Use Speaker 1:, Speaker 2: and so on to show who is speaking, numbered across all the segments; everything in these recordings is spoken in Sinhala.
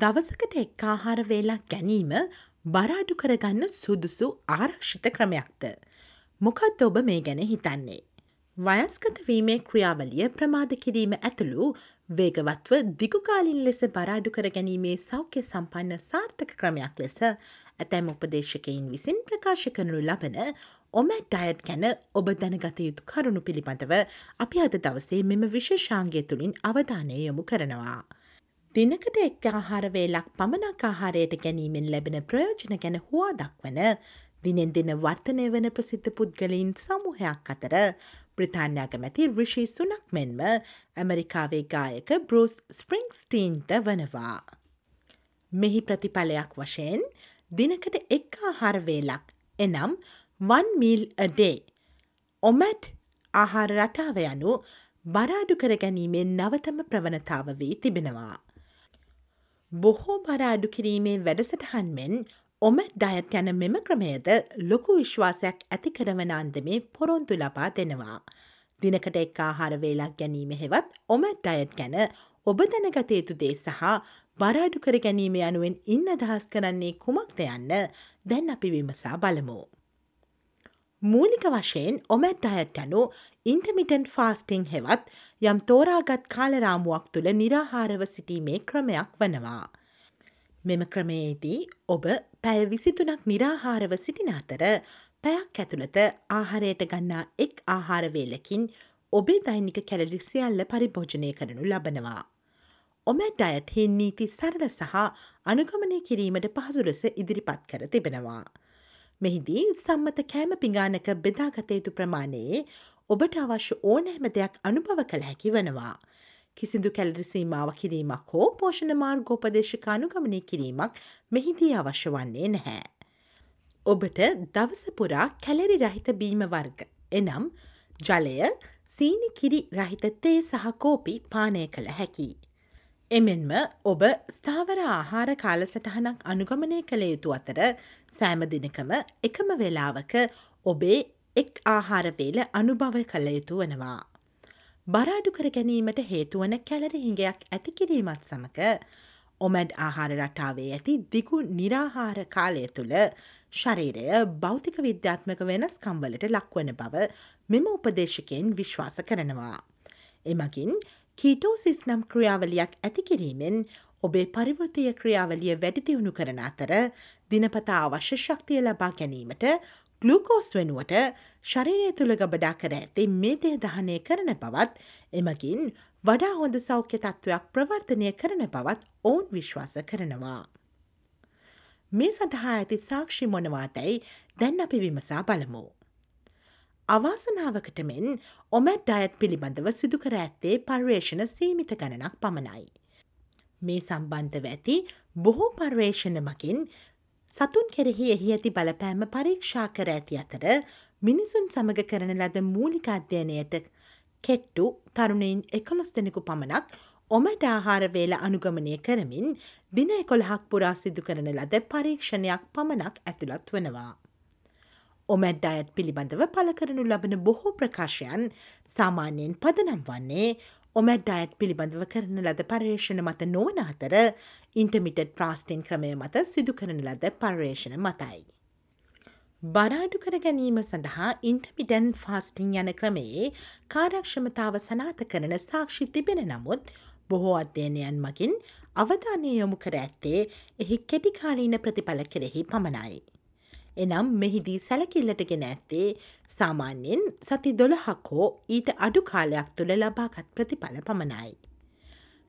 Speaker 1: දවසකට එක් ආහාර වේලක් ගැනීම බරාඩු කරගන්න සුදුසු ආරක්ෂිත ක්‍රමයක්ද. මොකත් ඔබ මේ ගැන හිතන්නේ. වයස්ගත වීමේ ක්‍රියාවලිය ප්‍රමාද කිරීම ඇතුළු වේගවත්ව දිගුකාලින් ලෙස බරාඩු කර ගැනීමේ සෞඛ්‍ය සම්පන්න සාර්ථක ක්‍රමයක් ලෙස ඇතැම් උපදේශකයින් විසින් ප්‍රකාශ කරනු ලබන ඔමැට් අයත් ගැන ඔබ දැනගත යුතු කරුණු පිළිබඳව අපි අද දවසේ මෙම විශේෂාන්ගේ තුළින් අවධානය යොමු කරනවා. දිනකට එක් ආහාර වේලක් පමණක් ආහාරයට ගැනීමෙන් ලැබෙන ප්‍රයෝජන ගැන හවා දක්වන දිනෙන් දෙන වර්තනය වන ප්‍රසිද්ධ පුද්ගලයින් සමූහයක් අතර බ්‍රතාන්‍යාගමැති රිෂි සුනක් මෙන්ම ඇමරිකාවේ ගායක බෘස් ස්ප්‍රිංස්ටීන්ට වනවා. මෙහි ප්‍රතිඵලයක් වශයෙන් දිනකට එක් ආහාර වේලක් එනම් වන්මීල් අඩේ ඔමැට් ආහාර රටාව යනු බරාඩු කර ගැනීමෙන් නවතම ප්‍රවණතාව වී තිබෙනවා. බොහෝ බර අඩු කිරීමේ වැඩසටහන් මෙන් ඔම ඩයත් යන මෙම ක්‍රමයද ලොකු විශ්වාසයක් ඇති කරවන අන්දමේ පොරොන්තු ලබා දෙනවා. දිනකට එක් ආහාර වේලක් ගැනීම හෙවත් ඔම ඩයත් ගැන ඔබ දැනගත යුතු දේ සහ බරාඩු කර ගැනීම යනුවෙන් ඉන්න අදහස් කරන්නේ කුමක්ද යන්න දැන් අපි විමසා බලමු. මූලික වශයෙන් ඔමැට් අයත් යනු ඉන්ටමිටන් ෆාස්ටිං හෙවත් යම් තෝරාගත් කාලරාමුවක් තුළ නිරාහාරව සිටීමේ ක්‍රමයක් වනවා. මෙම ක්‍රමයේදී ඔබ පැය විසිතුනක් නිරාහාරව සිටින අතර පැයක් ඇතුළත ආහාරයට ගන්නා එක් ආහාරවේලකින් ඔබේ දෛනික කැලලිසියල්ල පරිභෝජනය කරනු ලබනවා. ඔමැට් අයත් හි නීති සරල සහ අනුගමනය කිරීමට පහසු ලෙස ඉදිරිපත් කර තිබෙනවා. මෙහිදී සම්මත කෑම පිඟානක බෙදාගතයුතු ප්‍රමාණයේ ඔබට අවශ්‍ය ඕනෑම දෙයක් අනුභව කළ හැකි වනවා. කිසිදු කැලරි සීමාව කිරීමක් හෝ පෝෂණ මාර්ගෝපදේශක අනුගමනය කිරීමක් මෙහිදී අවශ්‍ය වන්නේ නැහැ. ඔබට දවසපුරා කැලරි රහිත බීම වර්ග එනම් ජලය සීනි කිරි රහිත තේ සහ කෝපි පානය කළ හැකි. එමෙන්ම ඔබ ස්ථාවර ආහාර කාලසටහනක් අනුගමනය කළ යුතු අතර සෑම දිනකම එකම වෙලාවක ඔබේ එක් ආහාරවේල අනුභව කළ යුතු වනවා. බරාඩු කර ගැනීමට හේතුවන කැලරි හිඟයක් ඇතිකිරීමත් සමඟ ඔමැඩ් ආහාර රටාවේ ඇති දිගු නිරාහාර කාලය තුළ ශරීරය භෞතික විද්‍යාත්මක වෙනස්කම්වලට ලක්වන බව මෙම උපදේශකයෙන් විශ්වාස කරනවා. එමගින් කීටෝසිස් නම් ක්‍රියාවලියක් ඇතිකිරීමෙන් ඔබේ පරිවෘතිය ක්‍රියාවලිය වැඩිදියුණු කරන අතර දිනපතා අවශ්‍ය ශක්තිය ලබා ගැනීමට ගලූකෝස් වෙනුවට ශරීරය තුළ ගබඩා කර ඇති මේ දේ දහනය කරන බවත් එමගින් වඩා හොඳ සෞඛ්‍ය තත්ත්වයක් ප්‍රවර්තනය කරන බවත් ඔවුන් විශ්වාස කරනවා. මේ සඳහා ඇති සාක්ෂි මොනවාතැයි දැන් අපි විමසා බලමු. අවාසනාවකට මෙන් ඔමැට් ඩයට් පිළිබඳව සිදුකර ඇත්තේ පර්යේෂණ සීමිත ගණනක් පමණයි. මේ සම්බන්ධව ඇති බොහෝ පර්යේෂණ මකින් සතුන් කෙරෙහි එහි ඇති බලපෑම පරීක්ෂා කර ඇති අතර මිනිසුන් සමඟ කරන ලද මූලික අධ්‍යයනයට කෙට්ටු තරුණයින් එකොළොස් දෙනෙකු පමණක් ඔමට ආහාරවේල අනුගමනය කරමින් දින එකොළහක් පුරා සිදු කරන ලද පරීක්ෂණයක් පමණක් ඇතුළත් වනවා. ඔමැඩ් අයත් පිළිබඳව පල කරනු ලබන බොහෝ ප්‍රකාශයන් සාමාන්‍යයෙන් පදනම් වන්නේ ඔමැඩ් අයත් පිළිබඳව කරන ලද පර්යේෂණ මත නොවන අතර ඉන්ටමිටඩ් ප්‍රාස්ටෙන් ක්‍රමය මත සිදු කරන ලද පර්යේෂණ මතයි. බරාඩු කර ගැනීම සඳහා ඉන්ටමිටන් ෆාස්ටිං යන ක්‍රමයේ කාරක්ෂමතාව සනාත කරන සාක්ෂි තිබෙන නමුත් බොහෝ අධ්‍යයනයන් මගින් අවධානය යොමු කර ඇත්තේ එහි කෙටිකාලීන ප්‍රතිඵල කෙරෙහි පමණයි. එනම් මෙහිදී සැලකිල්ලට ගෙන ඇත්තේ සාමාන්‍යයෙන් සති දොළහක් හෝ ඊට අඩු කාලයක් තුළ ලබාගත් ප්‍රතිඵල පමණයි.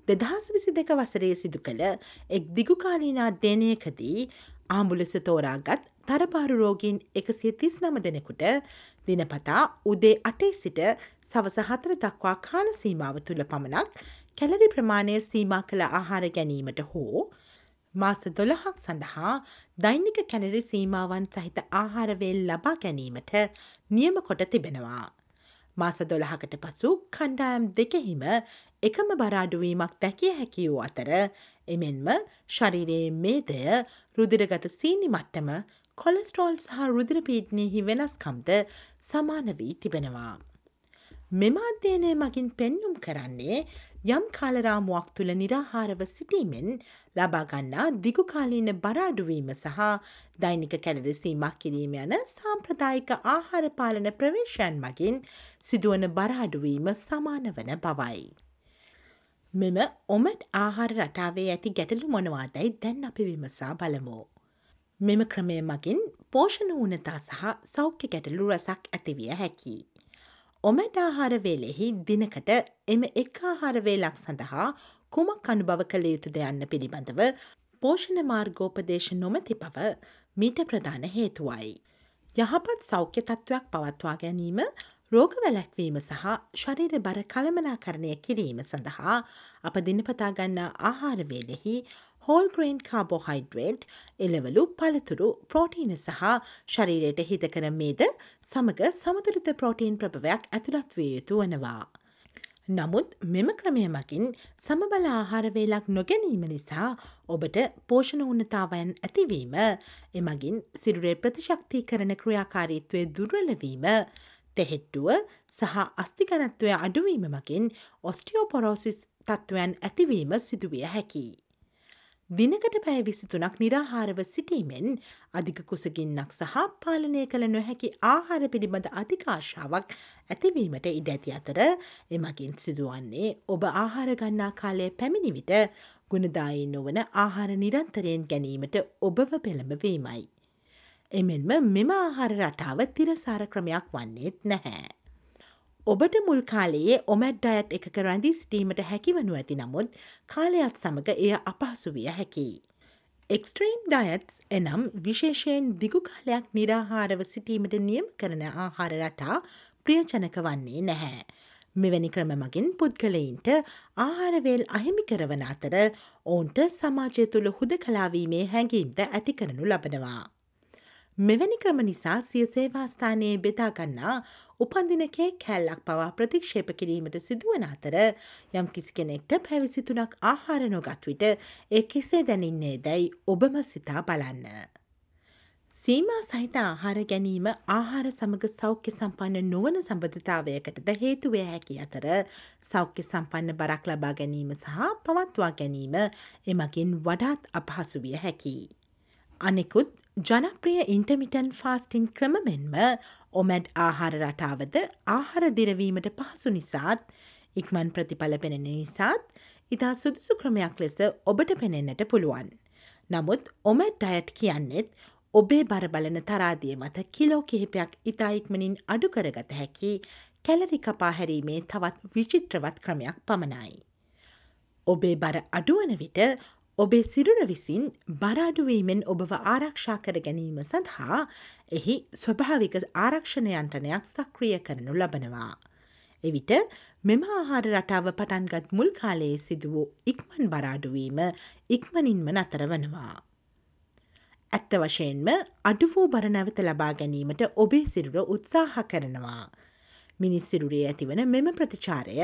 Speaker 1: දෙදහස් විසි දෙක වසරේ සිදු කළ එක් දිගුකාලීනාධ්‍යනයකදී ආම්බුලෙස තෝරාගත් තරපාරු රෝගීන් එකසිය තිස් නම දෙනෙකුට දිනපතා උදේ අටේ සිට සවස හතර දක්වා කාල සීමාව තුළ පමණක් කැලරි ප්‍රමාණය සීමා කළ ආහාර ගැනීමට හෝ මාස දොළහක් සඳහා දෛනික කැලරි සීමාවන් සහිත ආහාරවේල් ලබා ගැනීමට නියම කොට තිබෙනවා. මාස දොළහකට පසු කණ්ඩායම් දෙකෙහිම එකම බරාඩුවීමක් දැකිය හැකි වූ අතර එමෙන්ම ශරිරයේ මේදය රුදිරගත සීනි මට්ටම කොලස්ට්‍රෝල් සහ රුදිරපීට්නයෙහි වෙනස්කම්ද සමාන වී තිබෙනවා. මෙම අධ්‍යයනය මගින් පෙන්නුම් කරන්නේ යම් කාලරාමුවක් තුළ නිරාහාරව සිටීමෙන් ලබාගන්නා දිගුකාලීන බරාඩුවීම සහ දෛනික කැලරිසීමක් කිරීම යන සාම්ප්‍රදායික ආහාරපාලන ප්‍රවේශයන් මගින් සිදුවන බරාඩුවීම සමාන වන බවයි. මෙම ඔමට් ආහාර රටාවේ ඇති ගැටලු මොනවාදැයි දැන් අපි විමසා බලමු. මෙම ක්‍රමය මගින් පෝෂණ වනතා සහ සෞඛ්‍ය ගැටලු රසක් ඇතිවිය හැකි. ඔමැඩාහාර වේලෙහි දිනකට එම එක් ආහාරවේලක් සඳහා කුමක් අනුභව කළ යුතුද යන්න පිළිබඳව පෝෂණ මාර්ගෝපදේශ නොමැති බව මීට ප්‍රධාන හේතුවයි. යහපත් සෞඛ්‍ය තත්ත්වයක් පවත්වා ගැනීම රෝග වැලැක්වීම සහ ශරීර බර කළමනාකරණය කිරීම සඳහා අප දිනපතාගන්න ආහාරවේලෙහි හෝල්ග්‍රේන් කාබෝහයිඩ්‍රේට් එලවලු පළතුරු ප්‍රෝටීන සහ ශරීරයට හිතකර මේද සමඟ සමතුලිත ප්‍රෝටීන් ප්‍රභවයක් ඇතුළත් විය යුතු වනවා. නමුත් මෙම ක්‍රමය මකින් සමබල ආහාරවේලක් නොගැනීම නිසා ඔබට පෝෂණ උන්නතාවයන් ඇතිවීම එමගින් සිරුරේ ප්‍රතිශක්ති කරන ක්‍රියාකාරීත්වය දුර්වලවීම තෙහෙට්ටුව සහ අස්තිකනත්වය අඩුවීම මකින් ඔස්ටියෝපොරෝසිස් තත්ත්වයන් ඇතිවීම සිදුවිය හැකි. දිනකට පැය විසිතුනක් නිරාහාරව සිටීමෙන් අධික කුසගින්නක් සහ පාලනය කළ නොහැකි ආහාර පිළිබඳ අධිකාශාවක් ඇතිවීමට ඉඩ ඇති අතර එමගින් සිදුවන්නේ ඔබ ආහාරගන්නා කාලය පැමිණිවිට ගුණදායි නොවන ආහාර නිරන්තරයෙන් ගැනීමට ඔබව පෙළඹවීමයි. එමෙන්ම මෙම ආහාර රටාව තිරසාර ක්‍රමයක් වන්නේත් නැහැ. ඔබට මුල් කාලයේ ඔමැඩ් අයත් එකක රැඳී සිටීමට හැකිවනු ඇති නමුත් කාලයත් සමඟ එය අපහසු විය හැකි. එක්ස්ට්‍රීම් ඩයත්ස් එනම් විශේෂයෙන් දිගු කාලයක් නිරාහාරව සිටීමට නියම කරන ආහාර රටා ප්‍රියජනක වන්නේ නැහැ. මෙවැනි ක්‍රම මගින් පුද්ගලයින්ට ආහාරවේල් අහිමි කරවන අතර ඔවුන්ට සමාජය තුළ හුද කලාවීමේ හැඟීම්ද ඇති කරනු ලබනවා. මෙවැනි ක්‍රම නිසා සිය සේවාස්ථානයේ බෙදාගන්නා උපන්දිනකේ කැල්ලක් පවා ප්‍රතික්ෂේප කිරීමට සිදුවන අතර යම් කිසි කෙනෙක්ට පැවිසිතුනක් ආහාර නොගත් විට ඒ කෙසේ දැනින්නේ දැයි ඔබම සිතා බලන්න. සීමා සහිත ආහාර ගැනීම ආහාර සමඟ සෞඛ්‍ය සම්පන්න නොවන සම්බධතාවයකටද හේතුවය හැකි අතර සෞඛ්‍ය සම්පන්න බරක් ලබා ගැනීම සහ පවත්වා ගැනීම එමකින් වඩාත් අපහසු විය හැකි. අනෙකුත් ජනප්‍රිය ඉන්ටමිටන් ෆාස්ටින් ක්‍රමමෙන්ම ඔමැඩ් ආහාර රටාවද ආහාර දිරවීමට පහසු නිසාත් ඉක්මන් ප්‍රතිඵල පෙනෙන නිසාත් ඉතා සුදුසු ක්‍රමයක් ලෙස ඔබට පෙනෙන්නට පුළුවන්. නමුත් ඔමැඩ් අයට් කියන්නෙත් ඔබේ බරබලන තරාදිය මත කිලෝ කිහිපයක් ඉතා ඉක්මනින් අඩු කරගත හැකි කැලරි කපා හැරීමේ තවත් විචිත්‍රවත් ක්‍රමයක් පමණයි. ඔබේ බර අඩුවන විට ඔබේ සිරුර විසින් බරාඩුවීමෙන් ඔබව ආරක්ෂා කර ගැනීම සඳහා එහි ස්වභාවික ආරක්ෂණයන්ටනයක් සක්‍රිය කරනු ලබනවා. එවිට මෙම ආහාර රටාව පටන්ගත් මුල් කාලයේ සිදු වූ ඉක්මන් බරාඩුවීම ඉක්මනින්ම නතර වනවා. ඇත්ත වශයෙන්ම අඩු වූ බරනැවත ලබා ගැනීමට ඔබේ සිරුර උත්සාහ කරනවා. මිනිස්සිරුරේ ඇතිවන මෙම ප්‍රතිචාරය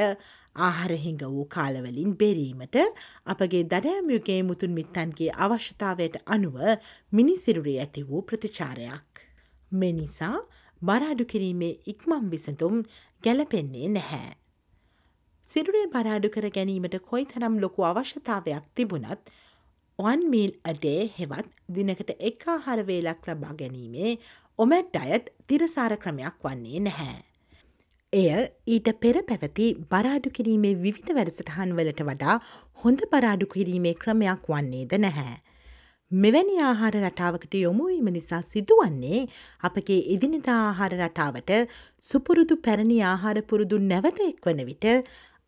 Speaker 1: ආහරහිංග වූ කාලවලින් බෙරීමට අපගේ දඩෑමියුගේ මුතුන් මිත්තන්ගේ අවශ්‍යතාවයට අනුව මිනිසිරුරේ ඇති වූ ප්‍රතිචාරයක්. මෙනිසා බරාඩු කිරීමේ ඉක්මම් විසතුම් ගැලපෙන්නේ නැහැ. සිරුරේ බරාඩු කර ගැනීමට කොයි තරම් ලොකු අවශ්‍යතාවයක් තිබුණත් ඔන් මීල් අඩේ හෙවත් දිනකට එක් ආහාරවේලක් ලබා ගැනීමේ ඔමැට් අයට් තිරසාර ක්‍රමයක් වන්නේ නැහැ. එය ඊට පෙර පැවති බරාඩු කිරීමේ විවිධ වැඩසටහන් වලට වඩා හොඳ බරාඩු කිරීමේ ක්‍රමයක් වන්නේද නැහැ. මෙවැනි ආහාර රටාවකට යොමුවීම නිසා සිදුවන්නේ අපගේ ඉදිනිදා ආහාර රටාවට සුපුරුදු පැරණි ආහාර පුරුදු නැවත එක් වන විට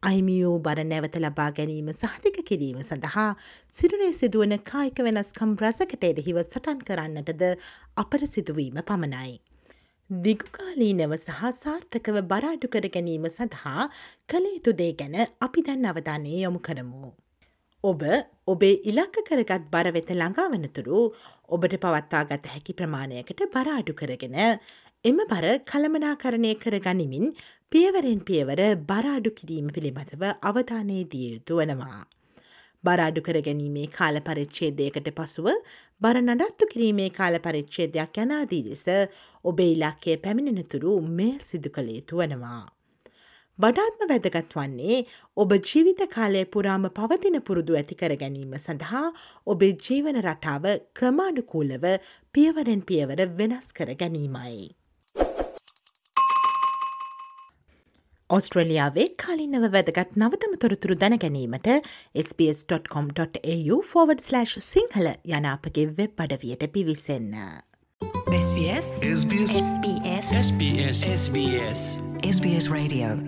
Speaker 1: අයිමියෝ බර නැවත ලබා ගැනීම සහතික කිරීම සඳහා සිරුරේ සිදුවන කායික වෙනස්කම් රසකට එරෙහිව සටන් කරන්නටද අපට සිදුවීම පමණයි. දිගුකාලීනව සහ සාර්ථකව බරාඩු කර ගැනීම සඳහා කළයුතු දේ ගැන අපි දැන් අවධානය යොමු කරමු. ඔබ ඔබේ ඉලක්ක කරගත් බර වෙත ළඟා වනතුරු ඔබට පවත්තා ගත හැකි ප්‍රමාණයකට බරාඩු කරගෙන එම බර කළමනාකරණය කර ගනිමින් පියවරෙන් පියවර බරාඩු කිරීම පිළිබඳව අවධානය දිය යුතු වනවා. බරාඩු කර ගැනීමේ කාල පරිච්චේදයකට පසුව බර නඩත්තු කිරීමේ කාල පරිච්චේදයක් යනාදී ලෙස ඔබේ ඉලක්කය පැමිණෙනතුරු මෙය සිදු කළ යුතු වනවා. වඩාත්ම වැදගත් වන්නේ ඔබ ජීවිත කාලය පුරාම පවතින පුරුදු ඇති කර ගැනීම සඳහා ඔබේ ජීවන රටාව ක්‍රමාණුකූලව පියවරෙන් පියවර වෙනස් කර ගැනීමයි. ඔස්ට්‍රලියාවේ කාලින්නව වැදගත් නවතම තොරතුරු දැන ගැනීමට SBS.com.au ෆෝවඩ්/ සිංහල යනාපගේ වෙබ් අඩවියට පිවිසන්න.
Speaker 2: SBS
Speaker 3: SBS
Speaker 2: SBS
Speaker 3: SBS SBS
Speaker 2: SBS Radio